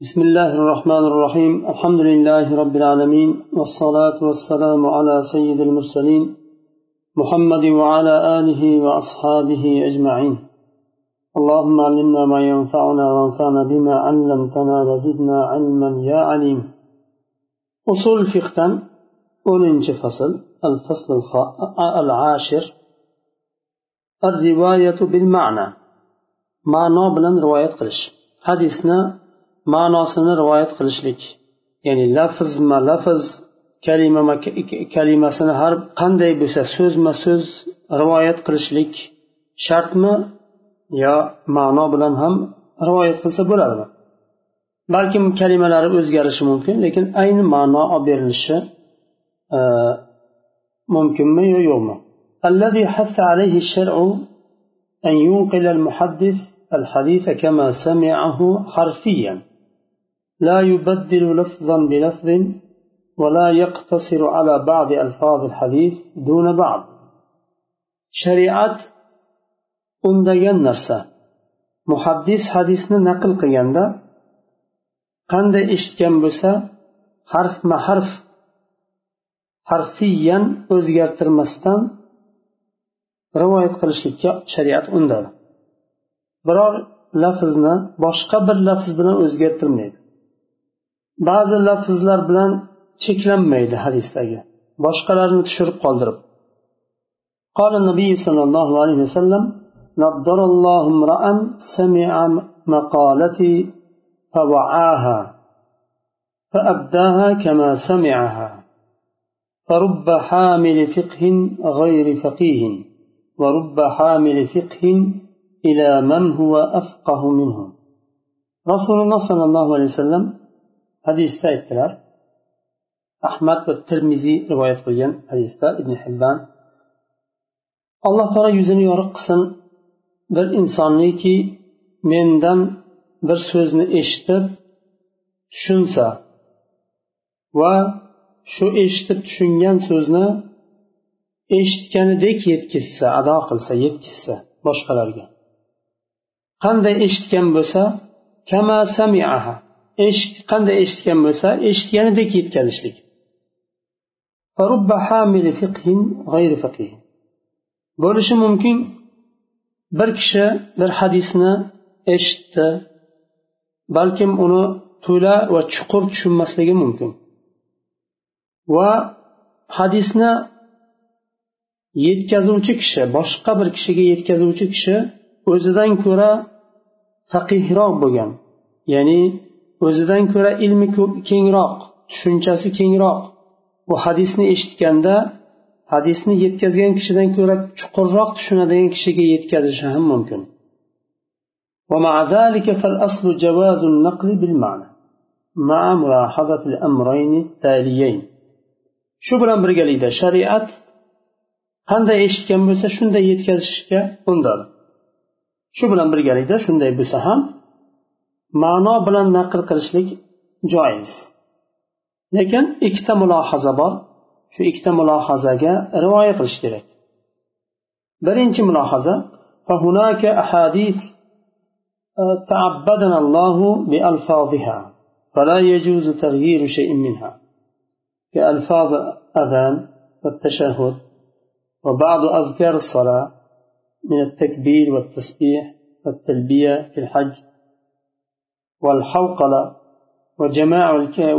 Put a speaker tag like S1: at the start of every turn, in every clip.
S1: بسم الله الرحمن الرحيم الحمد لله رب العالمين والصلاة والسلام على سيد المرسلين محمد وعلى آله وأصحابه أجمعين اللهم علمنا ما ينفعنا وانفعنا بما علمتنا وزدنا علما يا عليم أصول فقه أولنج فصل الفصل العاشر الرواية بالمعنى معنى بلن رواية قلش حديثنا ma'nosini rivoyat qilishlik ya'ni lafzma lafz kalima kalimasini har qanday bo'lsa so'zma so'z rivoyat qilishlik shartmi yo ma'no bilan ham rivoyat qilsa bo'ladimi balkim kalimalari o'zgarishi mumkin lekin ayni ma'no olib berilishi mumkinmi yo yo'qmi الذي حث عليه الشرع أن ينقل المحدث الحديث كما سمعه حرفيا لا يبدل لفظا بلفظ ولا يقتصر على بعض ألفاظ الحديث دون بعض شريعة undagan narsa muhaddis hadisni naql qilganda qanday eshitgan bo'lsa harfma harf harfiyan o'zgartirmasdan rivoyat qilishlikka shariat undadi biror lafzni boshqa bir lafz bilan o'zgartirmaydi Ba'zi lafzlar bilan cheklanmaydi hadisdagi. Boshqalarni tushirib qoldirib. قال النبي صلى الله عليه وسلم نضر الله امرأ سمع مقالتي فوعاها فأبداها كما سمعها فرب حامل فقه غير فقيه ورب حامل فقه إلى من هو أفقه منه رسول الله صلى الله عليه وسلم hadisda aytdilar. Ahmad va termiziy rivoyat qilgan hadisda ibn hibban alloh taolo yuzini yoriq qilsin bir insonniki mendan bir so'zni eshitib tushunsa va shu eshitib tushungan so'zni eshitganidek yetkazsa ado qilsa yetkazsa boshqalarga. Qanday eshitgan bo'lsa kama samiaha qanday eshitgan bo'lsa eshitganidek yetkazishlik. Bo'lishi mumkin bir kishi bir hadisni eshitdi balkim uni to'la va chuqur tushunmasligi mumkin. Va hadisni yetkazuvchi kishi boshqa bir kishiga yetkazuvchi kishi o'zidan ko'ra faqihroq bo'lgan. Ya'ni o'zidan ko'ra ilmi kengroq tushunchasi kengroq bu hadisni eshitganda hadisni yetkazgan kishidan ko'ra chuqurroq tushunadigan kishiga yetkazishi ham mumkin ومع ذلك فالأصل جواز النقل بالمعنى مع ملاحظة الأمرين التاليين shu bilan birgalikda shariat qanday eshitgan bo'lsa shunday yetkazishga undadi shu bilan birgalikda shunday bo'lsa ham ma'no bilan naql qilishlik joiz. Lekin ikkita mulohaza bor. Shu ikkita mulohazaga rioya qilish kerak. Birinchi mulohaza فهناك أحاديث تعبدنا الله بألفاظها فلا يجوز تغيير شيء منها كألفاظ أذان والتشهد وبعض أذكار الصلاة من التكبير والتسبيح والتلبية في الحج والحوقلة وجماع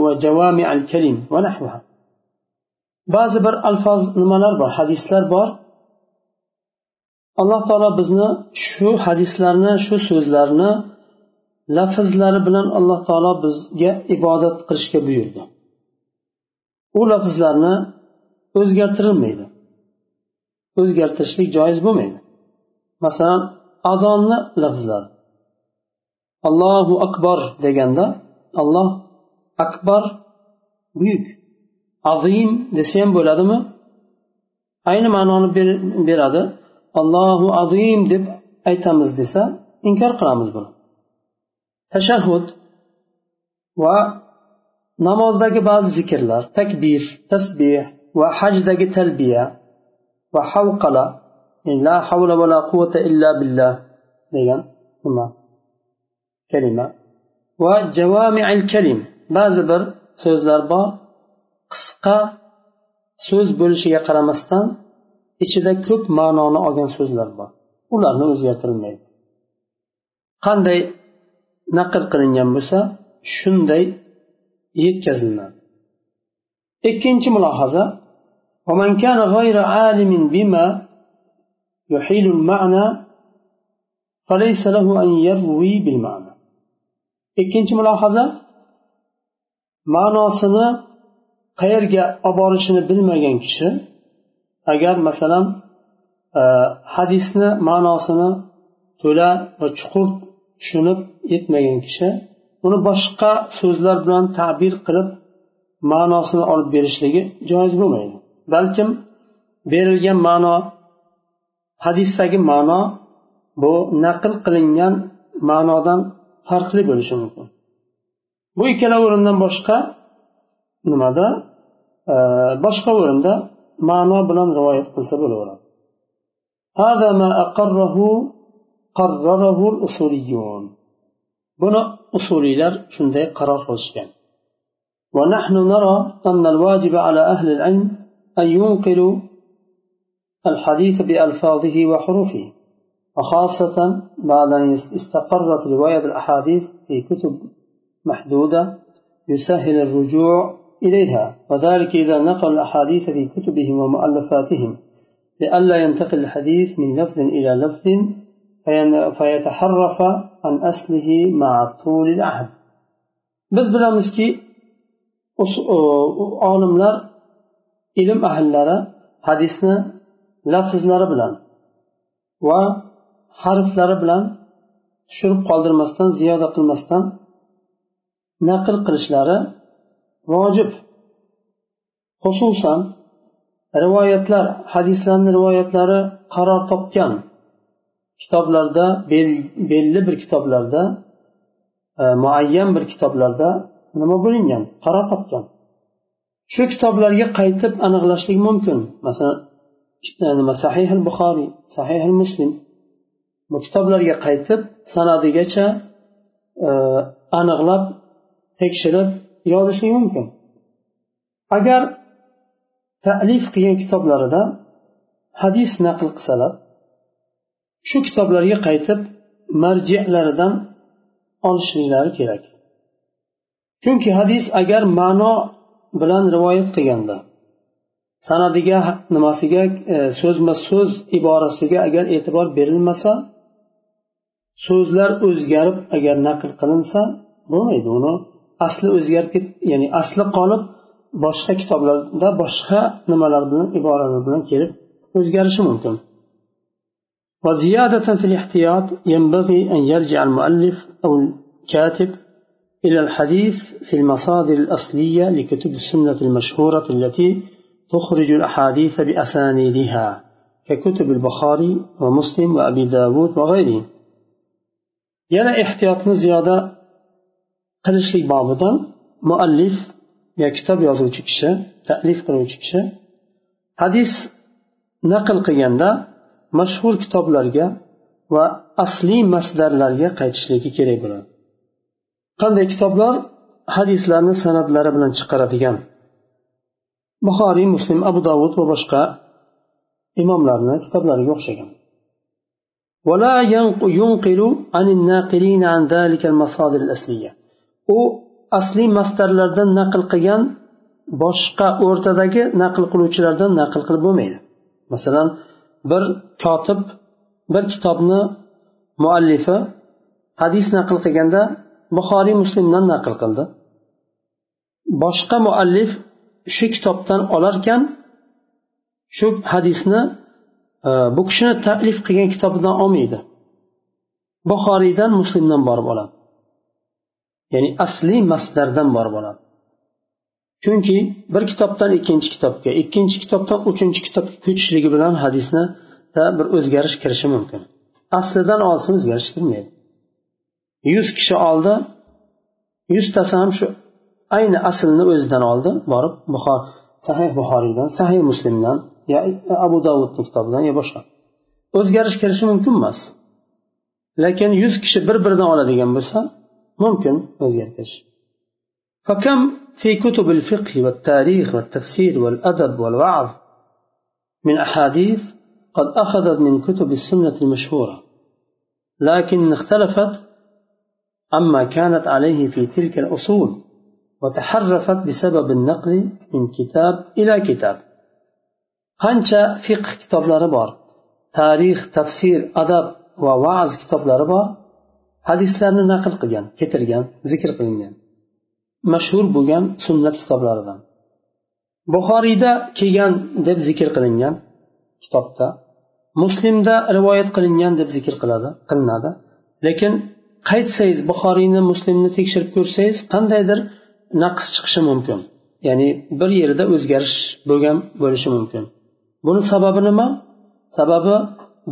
S1: وجوامع الكلم ونحوها ba'zi bir alfoz nimalar bor hadislar bor alloh taolo bizni shu hadislarni shu so'zlarni lafzlari bilan alloh taolo bizga ibodat qilishga buyurdi u lafzlarni o'zgartirilmaydi o'zgartirishlik joiz bo'lmaydi masalan azonni lafzlari Allohu akbar deganda alloh akbar buyuk azim desa ham bo'ladimi? Ayni ma'noni beradi. Allohu azim deb aytamiz desa inkor qilamiz buni. Tashahhud va namozdagi ba'zi zikrlar takbir tasbeh va hajdagi talbiya va havqala la havla va la quvvata illa billah degan nima kalima va javamiil kalim ba'zi bir so'zlar bor qisqa so'z bo'lishiga qaramasdan ichida ko'p ma'noni olgan so'zlar bor ularni o'zgartirilmaydi qanday naql qilingan bo'lsa shunday yetkaziladi ikkinchi mulohaza ومن كان غير عالم بما يحيل المعنى فليس له أن يروي بالمعنى ikkinchi mulohaza ma'nosini qayerga olib borishini bilmagan kishi agar masalan e, hadisni ma'nosini to'la va chuqur tushunib yetmagan kishi uni boshqa so'zlar bilan ta'bir qilib ma'nosini olib berishligi joiz bo'lmaydi. Balkim berilgan ma'no hadisdagi ma'no bu naql qilingan ma'nodan farqli bo'lishi mumkin bu ikkala o'rindan boshqa nimada e, boshqa o'rinda ma'no bilan rivoyat qilsa bo'laveradi هذا ما أقره قرره الأصوليون buni usuliylar shunday qaror qilishgan ونحن نرى أن الواجب على أهل العلم أن ينقلوا الحديث بألفاظه وحروفه وخاصة بعد أن استقرت رواية الأحاديث في كتب محدودة يسهل الرجوع إليها. وذلك إذا نقل الأحاديث في كتبهم ومؤلفاتهم لئلا ينتقل الحديث من لفظ إلى لفظ فيتحرف عن أصله مع طول العهد. biz bilamizki olimlar ilm ahllari hadisni lafzlari bilan va harflari bilan tushirib qoldirmasdan ziyoda qilmasdan naql qilishlari vojib. Xususan rivoyatlar hadislarni rivoyatlari qaror topgan kitoblarda belli bir kitoblarda e, muayyan bir kitoblarda nima bo'lingan? Qaror topgan. Shu kitoblarga qaytib aniqlashlik mumkin. Masalan nima sahih al buxoriy sahih al muslim kitoblarga qaytib sanadigacha e, aniqlab tekshirib yozishlik mumkin. Agar talif qilgan kitoblarida hadis naql qilsalar shu kitoblarga qaytib marjialaridan olishliklari kerak. Chunki hadis agar ma'no bilan rivoyat qilganda sanadiga nimasiga e, so'zma so'z iborasiga agar e'tibor berilmasa so'zlar o'zgarib agar naql qilinsa bo'lmaydi. Uni asli o'zgarib ya'ni asli qolib boshqa kitoblarda boshqa nimalar bilan iboralar bilan kelib o'zgarishi mumkin. وزيادة في الاحتياط ينبغي أن يرجع المؤلف أو الكاتب إلى الحديث في المصادر الأصلية لكتب السنة المشهورة التي تخرج الأحاديث بأسانيدها ككتب البخاري ومسلم وأبي داود وغيره yana ehtiyotni ziyoda qilishlik bobidan muallif yo kitob yozuvchi kishi taklif qiluvchi kishi hadis naql qilganda mashhur kitoblarga va asliy masdarlarga qaytishligi kerak bo'ladi. Qanday kitoblar hadislarni san'atlari bilan chiqaradigan? Buxoriy muslim abu dovud va boshqa imomlarni kitoblariga o'xshagan. ولا ينقل عن الناقلين عن ذلك المصادر الأصلية u asliy mastarlardan naql qilgan boshqa o'rtadagi naql qiluvchilardan naql qilib bo'lmaydi masalan bir kotib bir kitobni muallifi hadis naql qilganda buxoriy muslimdan naql qildi boshqa muallif shu kitobdan olarkan shu hadisni e, bu kishini taklif qilgan kitobidan olmaydi. Buxoriydan muslimdan borib oladi. Ya'ni asliy masdardan borib oladi. Chunki bir kitobdan ikkinchi kitobga ikkinchi kitobdan uchinchi kitobga ko'chishligi bilan hadisni bir o'zgarish kirishi mumkin. Aslidan olsin o'zgarish kirmaydi. Yuz kishi oldi yuztasi ham shu ayni aslni o'zidan oldi borib buxor sahih buxoriydan sahih muslimdan yo abu davudni kitobidan yo boshqa o'zgarish kirishi mumkin emas. Lekin yuz kishi bir biridan oladigan bo'lsa ممكن o'zgartirish فكم في كتب الفقه والتاريخ والتفسير والأدب والوعظ من أحاديث قد أخذت من كتب السنة المشهورة لكن اختلفت عما كانت عليه في تلك الأصول وتحرفت بسبب النقل من كتاب إلى كتاب qancha fiqh kitoblari bor? Tarix tafsir adab va va'z kitoblari bor? Hadislarni naql qilgan keltirgan zikr qilingan. Mashhur bo'lgan sunnat kitoblaridan. Buxoriyda kelgan deb zikr qilingan kitobda muslimda rivoyat qilingan deb zikr qiladi qilinadi. Lekin qaytsangiz buxoriyni muslimni tekshirib ko'rsangiz qandaydir naqs chiqishi mumkin. Ya'ni bir yerda o'zgarish bo'lgan bo'lishi mumkin. Buni sababi nima? Sababi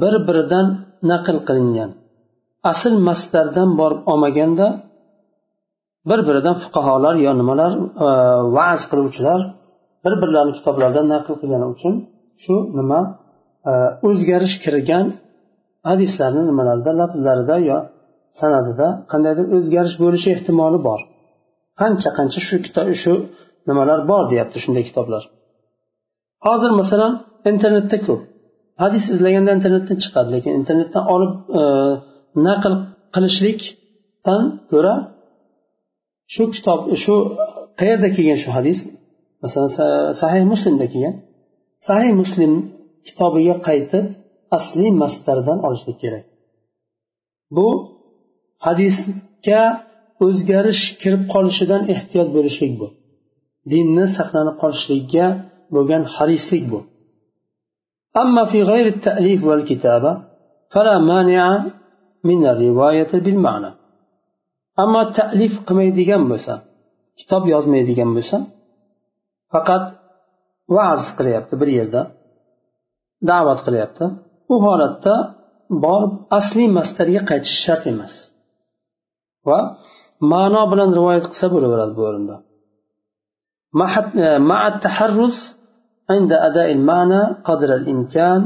S1: bir biridan naql qilingan. Asl mastardan borib olmaganda bir biridan fuqarolar yo nimalar e, va'z qiluvchilar bir birlarini kitoblaridan naql qilgani uchun shu nima e, o'zgarish kirgan hadislarni nimalarida lafzlarida yo sanadida qandaydir o'zgarish bo'lishi ehtimoli bor. Qancha qancha shu kitob shu nimalar bor deyapti shunday kitoblar. Hozir masalan internetda ko'p. Hadis izlaganda internetdan chiqadi lekin internetdan olib e, naql qilishlikdan ko'ra shu kitob shu qayerda kelgan shu hadis? Masalan sahih muslimda kelgan. Sahih muslim kitobiga qaytib asliy mastardan olishlik kerak. Bu hadisga o'zgarish kirib qolishidan ehtiyot bo'lishlik bu. Dinni saqlanib qolishlikka bo'lgan harislik bu. أما في غير التأليف والكتابة فلا مانع من الرواية بالمعنى. أما التأليف قميدي جنبسا كتاب يزميدي جنبسا فقط وعز قليبت بريدة دعوة قليبت وهالتا borib asli mastarga qaytish shart emas va ma'no bilan rivoyat qilsa bo'laveradi bu o'rinda ma'at taharruz عند أداء المعنى قدر الإمكان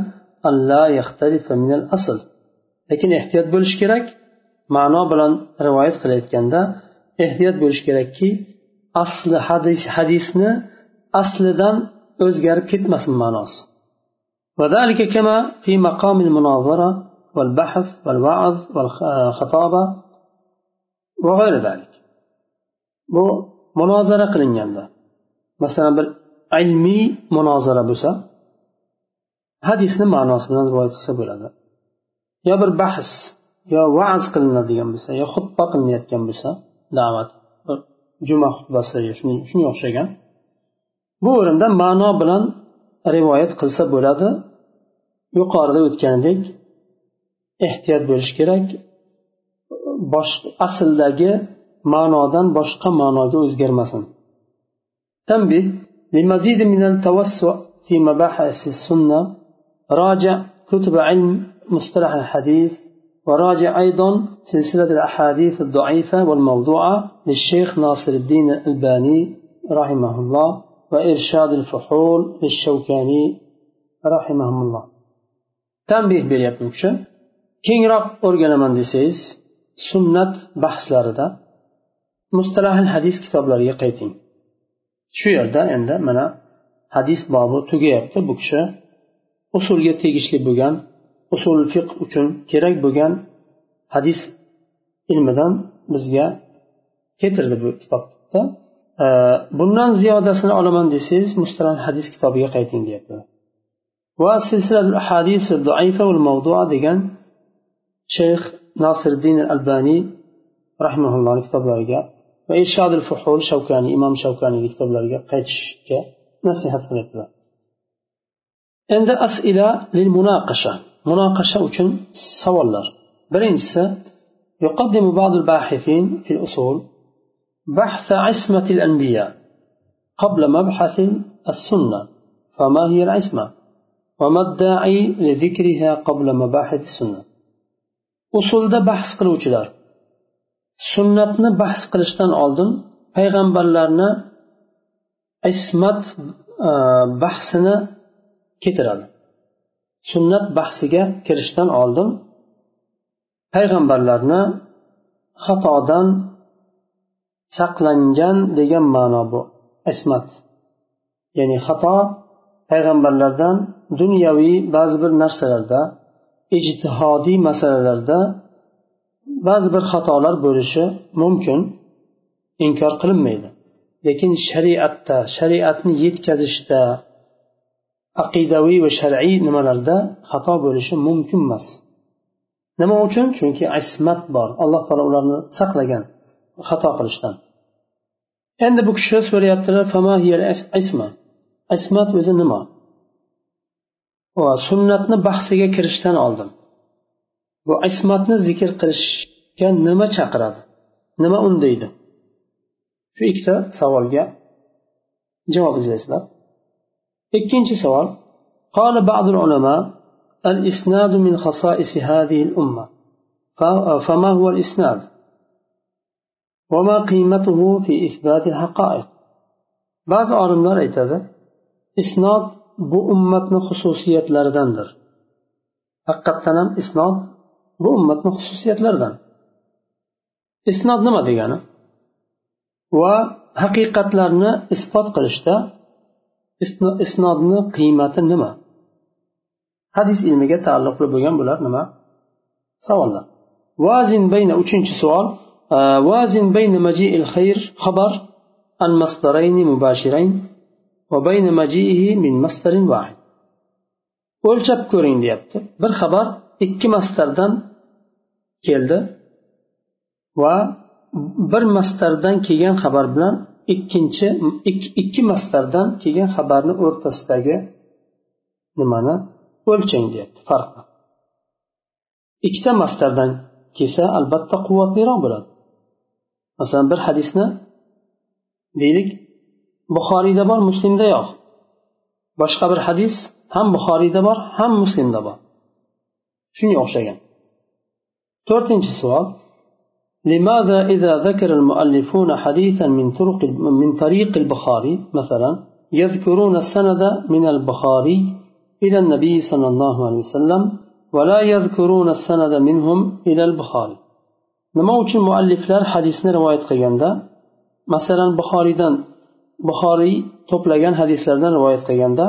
S1: أن لا يختلف من الأصل lekin ehtiyot bo'lish kerak ma'no bilan rivoyat qilayotganda ehtiyot bo'lish kerakki asli hadis hadisni aslidan o'zgarib ketmasin ma'nosi وذلك كما في مقام المناظرة والبحث والوعظ والخطابة وغير ذلك bu munozara qilinganda masalan bir ilmiy munozara bo'lsa hadisni ma'nosi bilan rivoyat qilsa bo'ladi. Yo bir bahs yo va'z qilinadigan bo'lsa yo xutba qilinayotgan bo'lsa da'vat juma xutbasi shunga o'xshagan bu o'rinda ma'no bilan rivoyat qilsa bo'ladi. Yuqorida o'tgandek ehtiyot bo'lish kerak. Bosh asldagi ma'nodan boshqa ma'noga o'zgarmasin. Tanbih لمزيد من التوسع في مباحث السنة راجع كتب علم مصطلح الحديث وراجع أيضا سلسلة الأحاديث الضعيفة والموضوعة للشيخ ناصر الدين الألباني رحمه الله وإرشاد الفحول للشوكاني رحمهم الله. tanbeh beryapti u kishi kengroq desangiz sunnat bahslarida mustalahil hadis kitoblariga qayting shu yerda endi mana hadis bobi tugayapti. Bu kishi usulga tegishli bo'lgan usul fiq uchun kerak bo'lgan hadis ilmidan bizga keltirdi bu kitobda. Bundan ziyodasini olaman desangiz mustalah hadis kitobiga qayting deyapti. Va hadis degan shayx nasiriddin albaniy rahimaullohni kitoblariga va irshadul fuhul shavkaniy imom shavkaniyni kitoblariga qaytishga nasihat qilyaptilar endi asila lil munaqasha munaqasha uchun savollar birinchisi يقدم بعض الباحثين في الأصول بحث عصمة الأنبياء قبل مبحث السنة فما هي العصمة وما الداعي لذكرها قبل مباحث السنة usulda bahs qiluvchilar sunnatni bahs qilishdan oldin payg'ambarlarni ismat e, bahsini keltiradi. Sunnat bahsiga kirishdan oldin payg'ambarlarni xatodan saqlangan degan ma'no bu ismat. Ya'ni xato payg'ambarlardan dunyoviy ba'zi bir narsalarda ijtihodiy masalalarda ba'zi bir xatolar bo'lishi mumkin inkor qilinmaydi. Lekin shariatda shariatni yetkazishda aqidaviy va shar'iy nimalarda xato bo'lishi mumkin emas. Nima uchun? Chunki ismat bor. Alloh taolo ularni saqlagan xato qilishdan. Endi bu kishi so'rayaptilar ismat o'zi nima? Va sunnatni bahsiga kirishdan oldin. bu ismatni zikr qilishga nima chaqiradi nima undaydi shu ikkita savolga javob izlaysizlar ikkinchi savol قال بعض العلماء الإسناد من خصائص هذه الأمة فما هو الإسناد وما قيمته في إثبات الحقائق بعض olimlar aytadi isnod bu ummatni xususiyatlaridandir haqiqatdan ham isnod bu ummatni xususiyatlaridan. Isnod nima degani? Va haqiqatlarni isbot qilishda isnodni qiymati nima? Hadis ilmiga taalluqli bo'lgan bular nima? Savollar. Vazin bayna uchinchi savol e, vazin bayna maji'il xayr xabar an masdarayn mubashirayn va bayna maji'ihi min masdarin vahid o'lchab ko'ring deyapti. Bir xabar ikki mastardan keldi va bir mastardan kelgan xabar bilan ikkinchi ikki mastardan kelgan xabarni o'rtasidagi nimani? O'lchang deyapti farqni ikkita mastardan kelsa albatta quvvatliroq bo'ladi. Masalan bir hadisni deylik buxoriyda bor muslimda yo'q. Boshqa bir hadis ham buxoriyda bor ham muslimda bor. Shunga o'xshagan. To'rtinchi savol لماذا إذا ذكر المؤلفون حديثا من طرق من طريق البخاري مثلا يذكرون السند من البخاري إلى النبي صلى الله عليه وسلم ولا يذكرون السند منهم إلى البخاري nima uchun mualliflar hadisni rivoyat qilganda masalan buxoriydan buxoriy to'plagan hadislardan rivoyat qilganda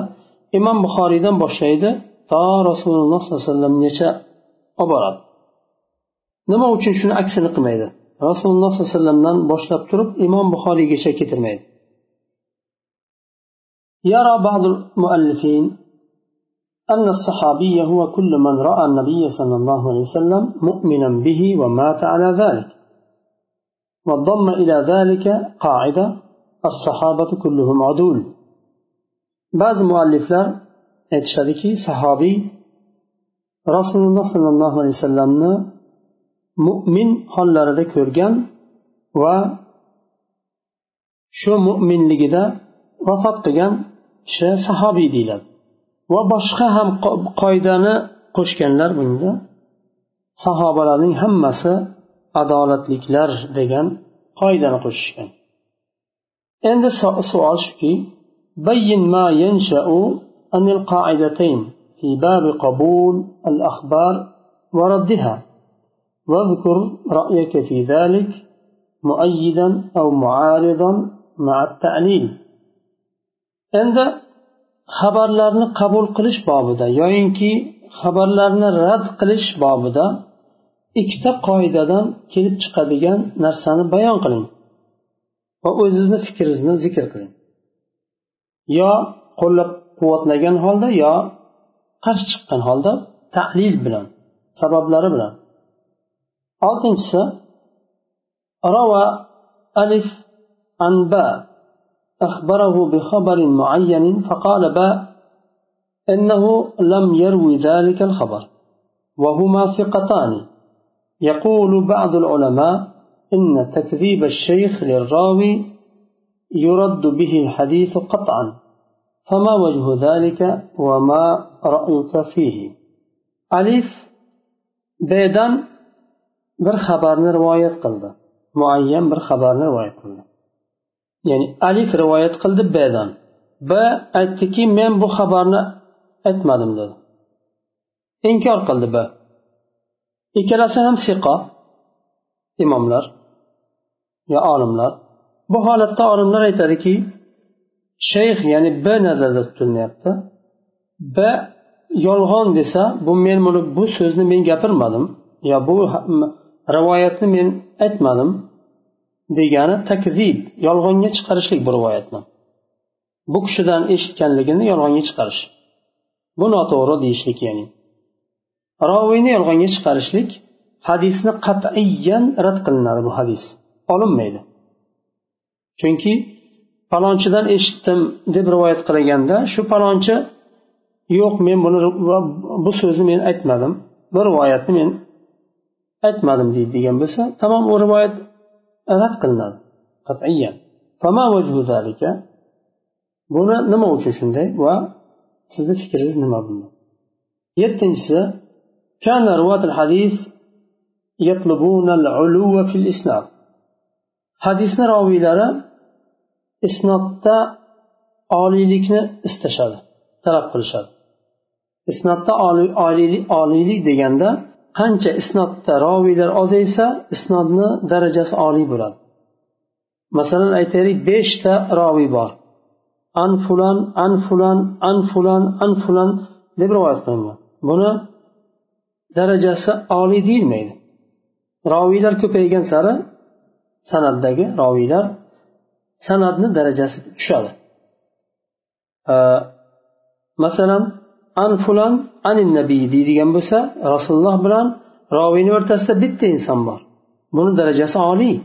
S1: imom buxoriydan boshlaydi to rasululloh sollallohu alayhi vasallamgacha olib boradi nima uchun shuni aksini qilmaydi? Rasululloh sollallohu alayhi vasallamdan boshlab turib imom buxoriygacha ketirmaydi يرى بعض المؤلفين أن الصحابي هو كل من رأى النبي صلى الله عليه وسلم مؤمنا به ومات على ذلك وضم إلى ذلك قاعدة الصحابة كلهم عدول بعض المؤلفين اتشاركي صحابي رسول الله صلى الله عليه وسلم mo'min hollarida ko'rgan va shu mo'minligida vafot qilgan kishi sahobiy deyiladi va boshqa ham qoidani qo'shganlar bunga sahobalarning hammasi adolatliklar degan qoidani qo'shishgan endi savol shuki بين ما ينشأ عن القاعدتين في باب قبول الأخبار وردها واذكر رأيك في ذلك مؤيدا أو معارضا مع التعليل عند xabarlarni qabul qilish bobida yoyinki xabarlarni rad qilish bobida ikkita qoidadan kelib chiqadigan narsani bayon qiling va o'zizni fikringizni zikr qiling yo qo'llab quvvatlagan holda yo qarshi chiqqan holda tahlil bilan sabablari bilan oltinchisi روى ألف عن باء أخبره بخبر معين فقال باء إنه لم يروي ذلك الخبر وهما ثقتان يقول بعض العلماء إن تكذيب الشيخ للراوي يرد به الحديث قطعا فما وجه ذلك وما رأيك فيه ألف بيدان bir xabarni rivoyat qildi. Muayyan bir xabarni rivoyat qildi. Ya'ni alif rivoyat qildi bdan. B aytdiki men bu xabarni aytmadim dedi. Inkor qildi b. Ikkalasi ham siqo imomlar va olimlar. Bu holatda olimlar aytadiki shayx ya'ni b nazarda tutilyapti. B yolg'on desa bu men buni bu so'zni men gapirmadim. Yo bu rivoyatni men aytmadim degani takzib yolg'onga chiqarishlik bu rivoyatni. Bu kishidan eshitganligini yolg'onga chiqarish. Bu noto'g'ri deyishlik ya'ni. Roviyni yolg'onga chiqarishlik hadisni qat'iyan rad qilinadi bu hadis. Olinmaydi. Chunki palonchidan eshitdim deb rivoyat qilganda shu palonchi yo'q men buni bu so'zni men aytmadim. Bu rivoyatni men aytmadim deydigan bo'lsa tamom u rivoyat rad qilinadi qat'iyan buni nima uchun shunday va sizni fikringiz nima bunda yettinchisi كان رواة الحديث يطلبون العلو في الإسناد حديثنا راويلari isnodda oliylikni istashadi talab qilishadi isnodda oliylik deganda qancha isnodda roviylar ozaysa isnodni darajasi oliy bo'ladi. Masalan aytaylik beshta roviy bor. An fulan an fulan an fulan an fulan deb rivoyat qilingan. Buni darajasi oliy deyilmaydi. Roviylar ko'paygan sari sanaddagi roviylar san'atni darajasi tushadi. Masalan an fulan anin nabiy deydigan bo'lsa rasululloh bilan roviyni o'rtasida bitta inson bor. Buni darajasi oliy.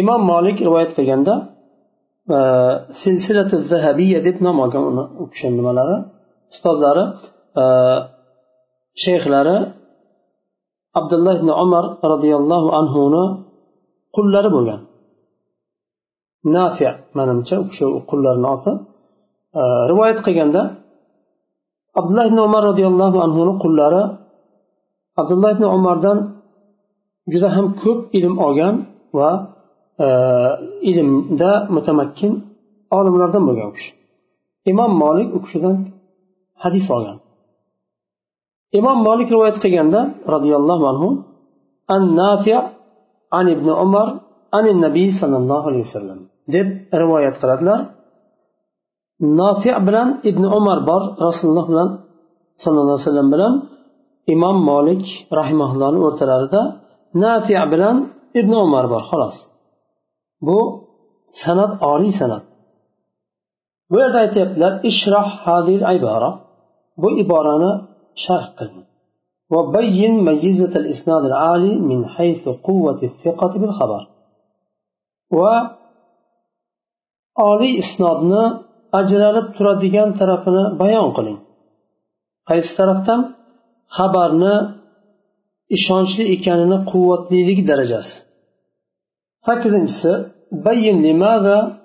S1: Imom molik rivoyat qilganda e, silsilati zahabiya deb nom olgan uni u kishini nimalari? Ustozlari e, shayxlari abdulloh ibn umar roziyallohu anhuni qullari bo'lgan. Nafi manimcha u kishi qullarni oti e, rivoyat qilganda abdulloh ibn umar roziyallohu anhuni qullari abdulloh ibn umardan juda ham ko'p ilm olgan va e, ilmda mutamakkin olimlardan bo'lgan u kishi. Imom molik u kishidan hadis olgan. Imom molik rivoyat qilganda roziyallohu anhu an nafi an ibn umar an nabiy sollallohu alayhi vasallam deb rivoyat qiladilar. Nofi bilan ibn umar bor rasululloh bilan sallallohu alayhi vasallam bilan imom molik rahimaullohni o'rtalarida nafi bilan ibn umar bor xolos bu san'at oliy san'at bu yerda aytyaptilar ishroh hadil ibora bu iborani sharh qilin وبين ميزة الإسناد العالي من حيث قوة الثقة بالخبر oliy isnodni ajralib turadigan tarafini bayon qiling qaysi tarafdan xabarni ishonchli ekanini quvvatliligi darajasi sakkizinchisi بين لماذا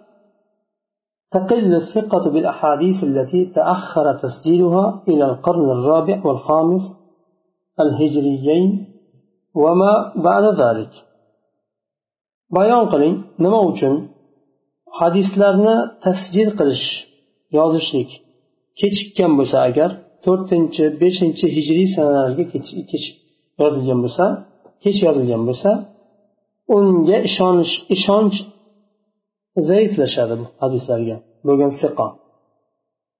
S1: تقل الثقة بالأحاديث التي تأخر تسجيلها إلى القرن الرابع والخامس الهجريين وما بعد ذلك bayon qiling nima uchun Hadislarni tasjil qilish yozishlik kechikkan bo'lsa agar to'rtinchi beshinchi hijriy sanalarga kech yozilgan bo'lsa kech yozilgan bo'lsa unga ishonish ishonch zaiflashadi bu hadislarga bo'lgan siqo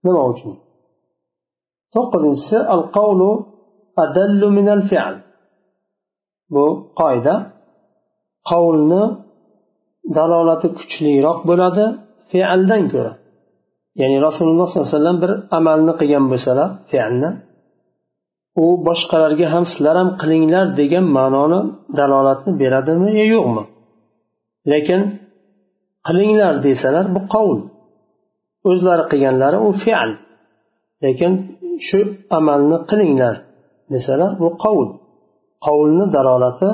S1: nima uchun? To'qqizinchisi al qavlu adallu minal fi'l. Bu qoida qavlni dalolati kuchliroq bo'ladi fe'aldan ko'ra. Ya'ni rasululloh sollallohu alayhi vasallam bir amalni qilgan bo'lsalar fe'alni u boshqalarga ham sizlar ham qilinglar degan ma'noni dalolatni beradimi yo yo'qmi? Lekin qilinglar desalar bu qovul. O'zlari qilganlari u fe'l. Lekin shu amalni qilinglar desalar bu qovul. Qovulni dalolati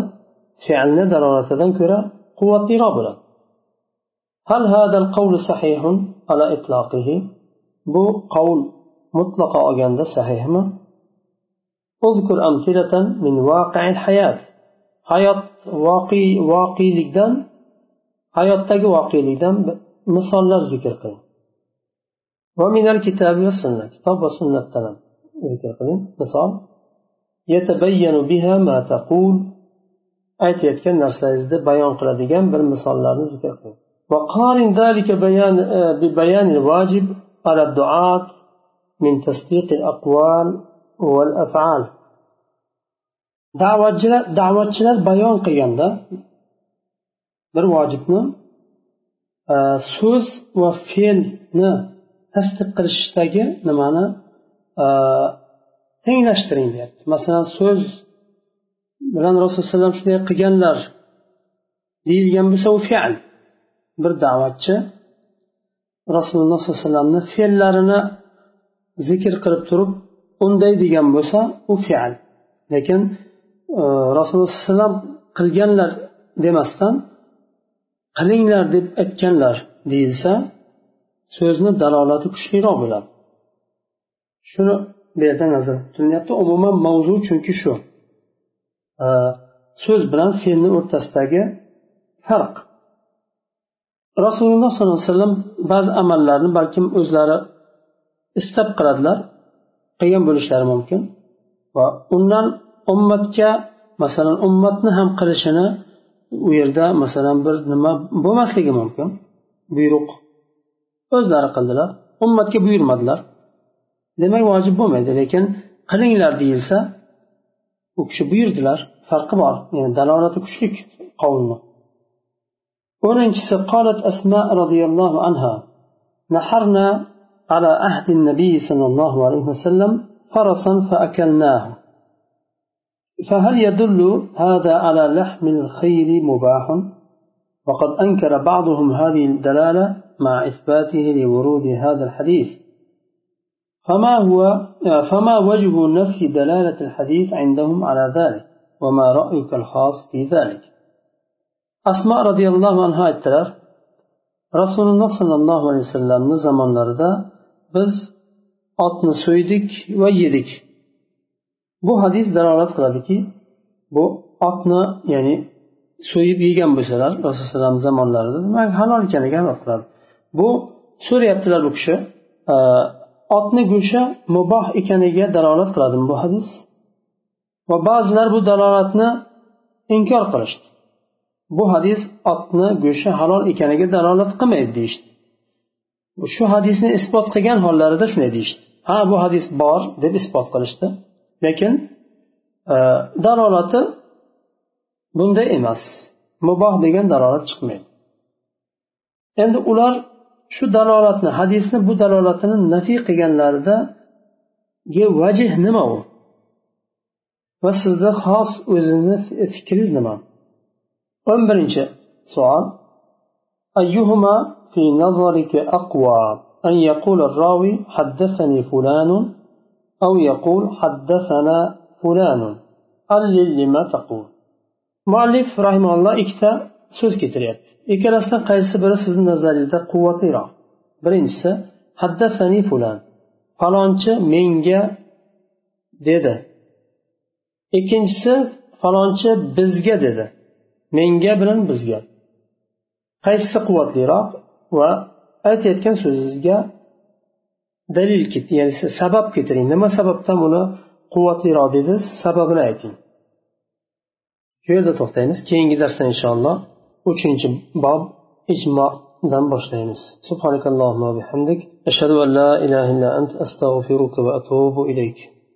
S1: fe'lni dalolatidan ko'ra quvvatliroq bo'ladi. هل هذا القول صحيح على إطلاقه؟ بو قول مطلق أجند صحيح ما؟ أذكر أمثلة من واقع الحياة. حياة واقي واقي لقدام حياة تجي واقي لقدام مثال ذكر قليل. ومن الكتاب والسنة كتاب وسنة تنم ذكر قليل مثال يتبين بها ما تقول. aytayotgan narsangizni bayon qiladigan bir misollarni zikr qiling وقارن ذلك بيان ببيان الواجب على الدعاة من تصديق الأقوال والأفعال da'vatchilar da'vatchilar bayon qilganda bir vojibni so'z va fe'lni tasdiq qilishdagi nimani tenglashtiring deyapti masalan so'z bilan rasululloh alayhi vasallam shunday qilganlar deyilgan bo'lsa u fe'l bir da'vatchi rasululloh sollallohu alayhi vasallamni fe'llarini zikr qilib turib unday degan bo'lsa u fe'l. Lekin e, rasululloh sallallohu alayhi vasallam qilganlar demasdan qilinglar deb aytganlar deyilsa so'zni dalolati kuchliroq bo'ladi. Shuni bu yerda nazar tutilyapti umuman mavzu chunki shu. E, so'z bilan fe'lni o'rtasidagi farq. Rasululloh sollallohu alayhi vasallam ba'zi amallarni balkim o'zlari istab qiladilar qilgan bo'lishlari mumkin. Va undan ummatga masalan ummatni ham qilishini u yerda masalan bir nima bo'lmasligi mumkin. Buyruq o'zlari qildilar ummatga buyurmadilar. Demak vojib bo'lmaydi lekin qilinglar deyilsa u kishi buyurdilar farqi bor. Yani dalolati kuchli qavlni o'ninchisi qolat asma roziyallohu anha. نحرنا على عهد النبي صلى الله عليه وسلم فرسا فأكلناه فهل يدل هذا على لحم الخيل مباح وقد أنكر بعضهم هذه الدلالة مع إثباته لورود هذا الحديث فما هو فما وجه نفي دلالة الحديث عندهم على ذلك وما رأيك الخاص في ذلك Asma radıyallahu anh'a ettiler. Resulullah sallallahu aleyhi ve sellem'in biz otni so'ydik va yedik. Bu hadis dalolat qiladiki bu otni ya'ni so'yib yegan bo'lsalar rasululloh zamonlarida demak halol ekaniga amal qiladi bu so'rayaptilar bu kishi otni ee, go'shti muboh ekaniga dalolat qiladimi bu hadis. Va ba'zilar bu dalolatni inkor qilishdi bu hadis otni go'shti halol ekaniga dalolat qilmaydi deyishdi. Shu hadisni isbot qilgan hollarida shunday deyishdi. Ha bu hadis bor deb isbot qilishdi. Lekin e, dalolati bunday emas. Muboh degan dalolat chiqmaydi. Endi ular shu dalolatni hadisni bu dalolatini nafiy qilganlarida vajih nima u? Va sizni xos o'zizni fikringiz nima o'n birinchi savol أيهما في نظرك أقوى أن يقول الراوي حدثني فلان أو يقول حدثنا فلان علل لما تقول muallif rahimalloh ikkita so'z keltiryapti ikkalasidan qaysi biri sizni nazaringizda quvvatliroq birinchisi haddasani fulan falonchi menga dedi ikkinchisi falonchi bizga dedi Menga bilan bizga. Qaysisi quvvatliroq va aytayotgan so'zingizga dalil ya'ni sabab keltiring nima sababdan buni quvvatliroq dedi? Sababini ayting. Shu yerda to'xtaymiz. Keyingi darsda inshaalloh uchinchi bob ijmodan boshlaymiz. Va bihamdik. Ashhadu an la ilaha illa ant astag'firuka va atubu ilayk.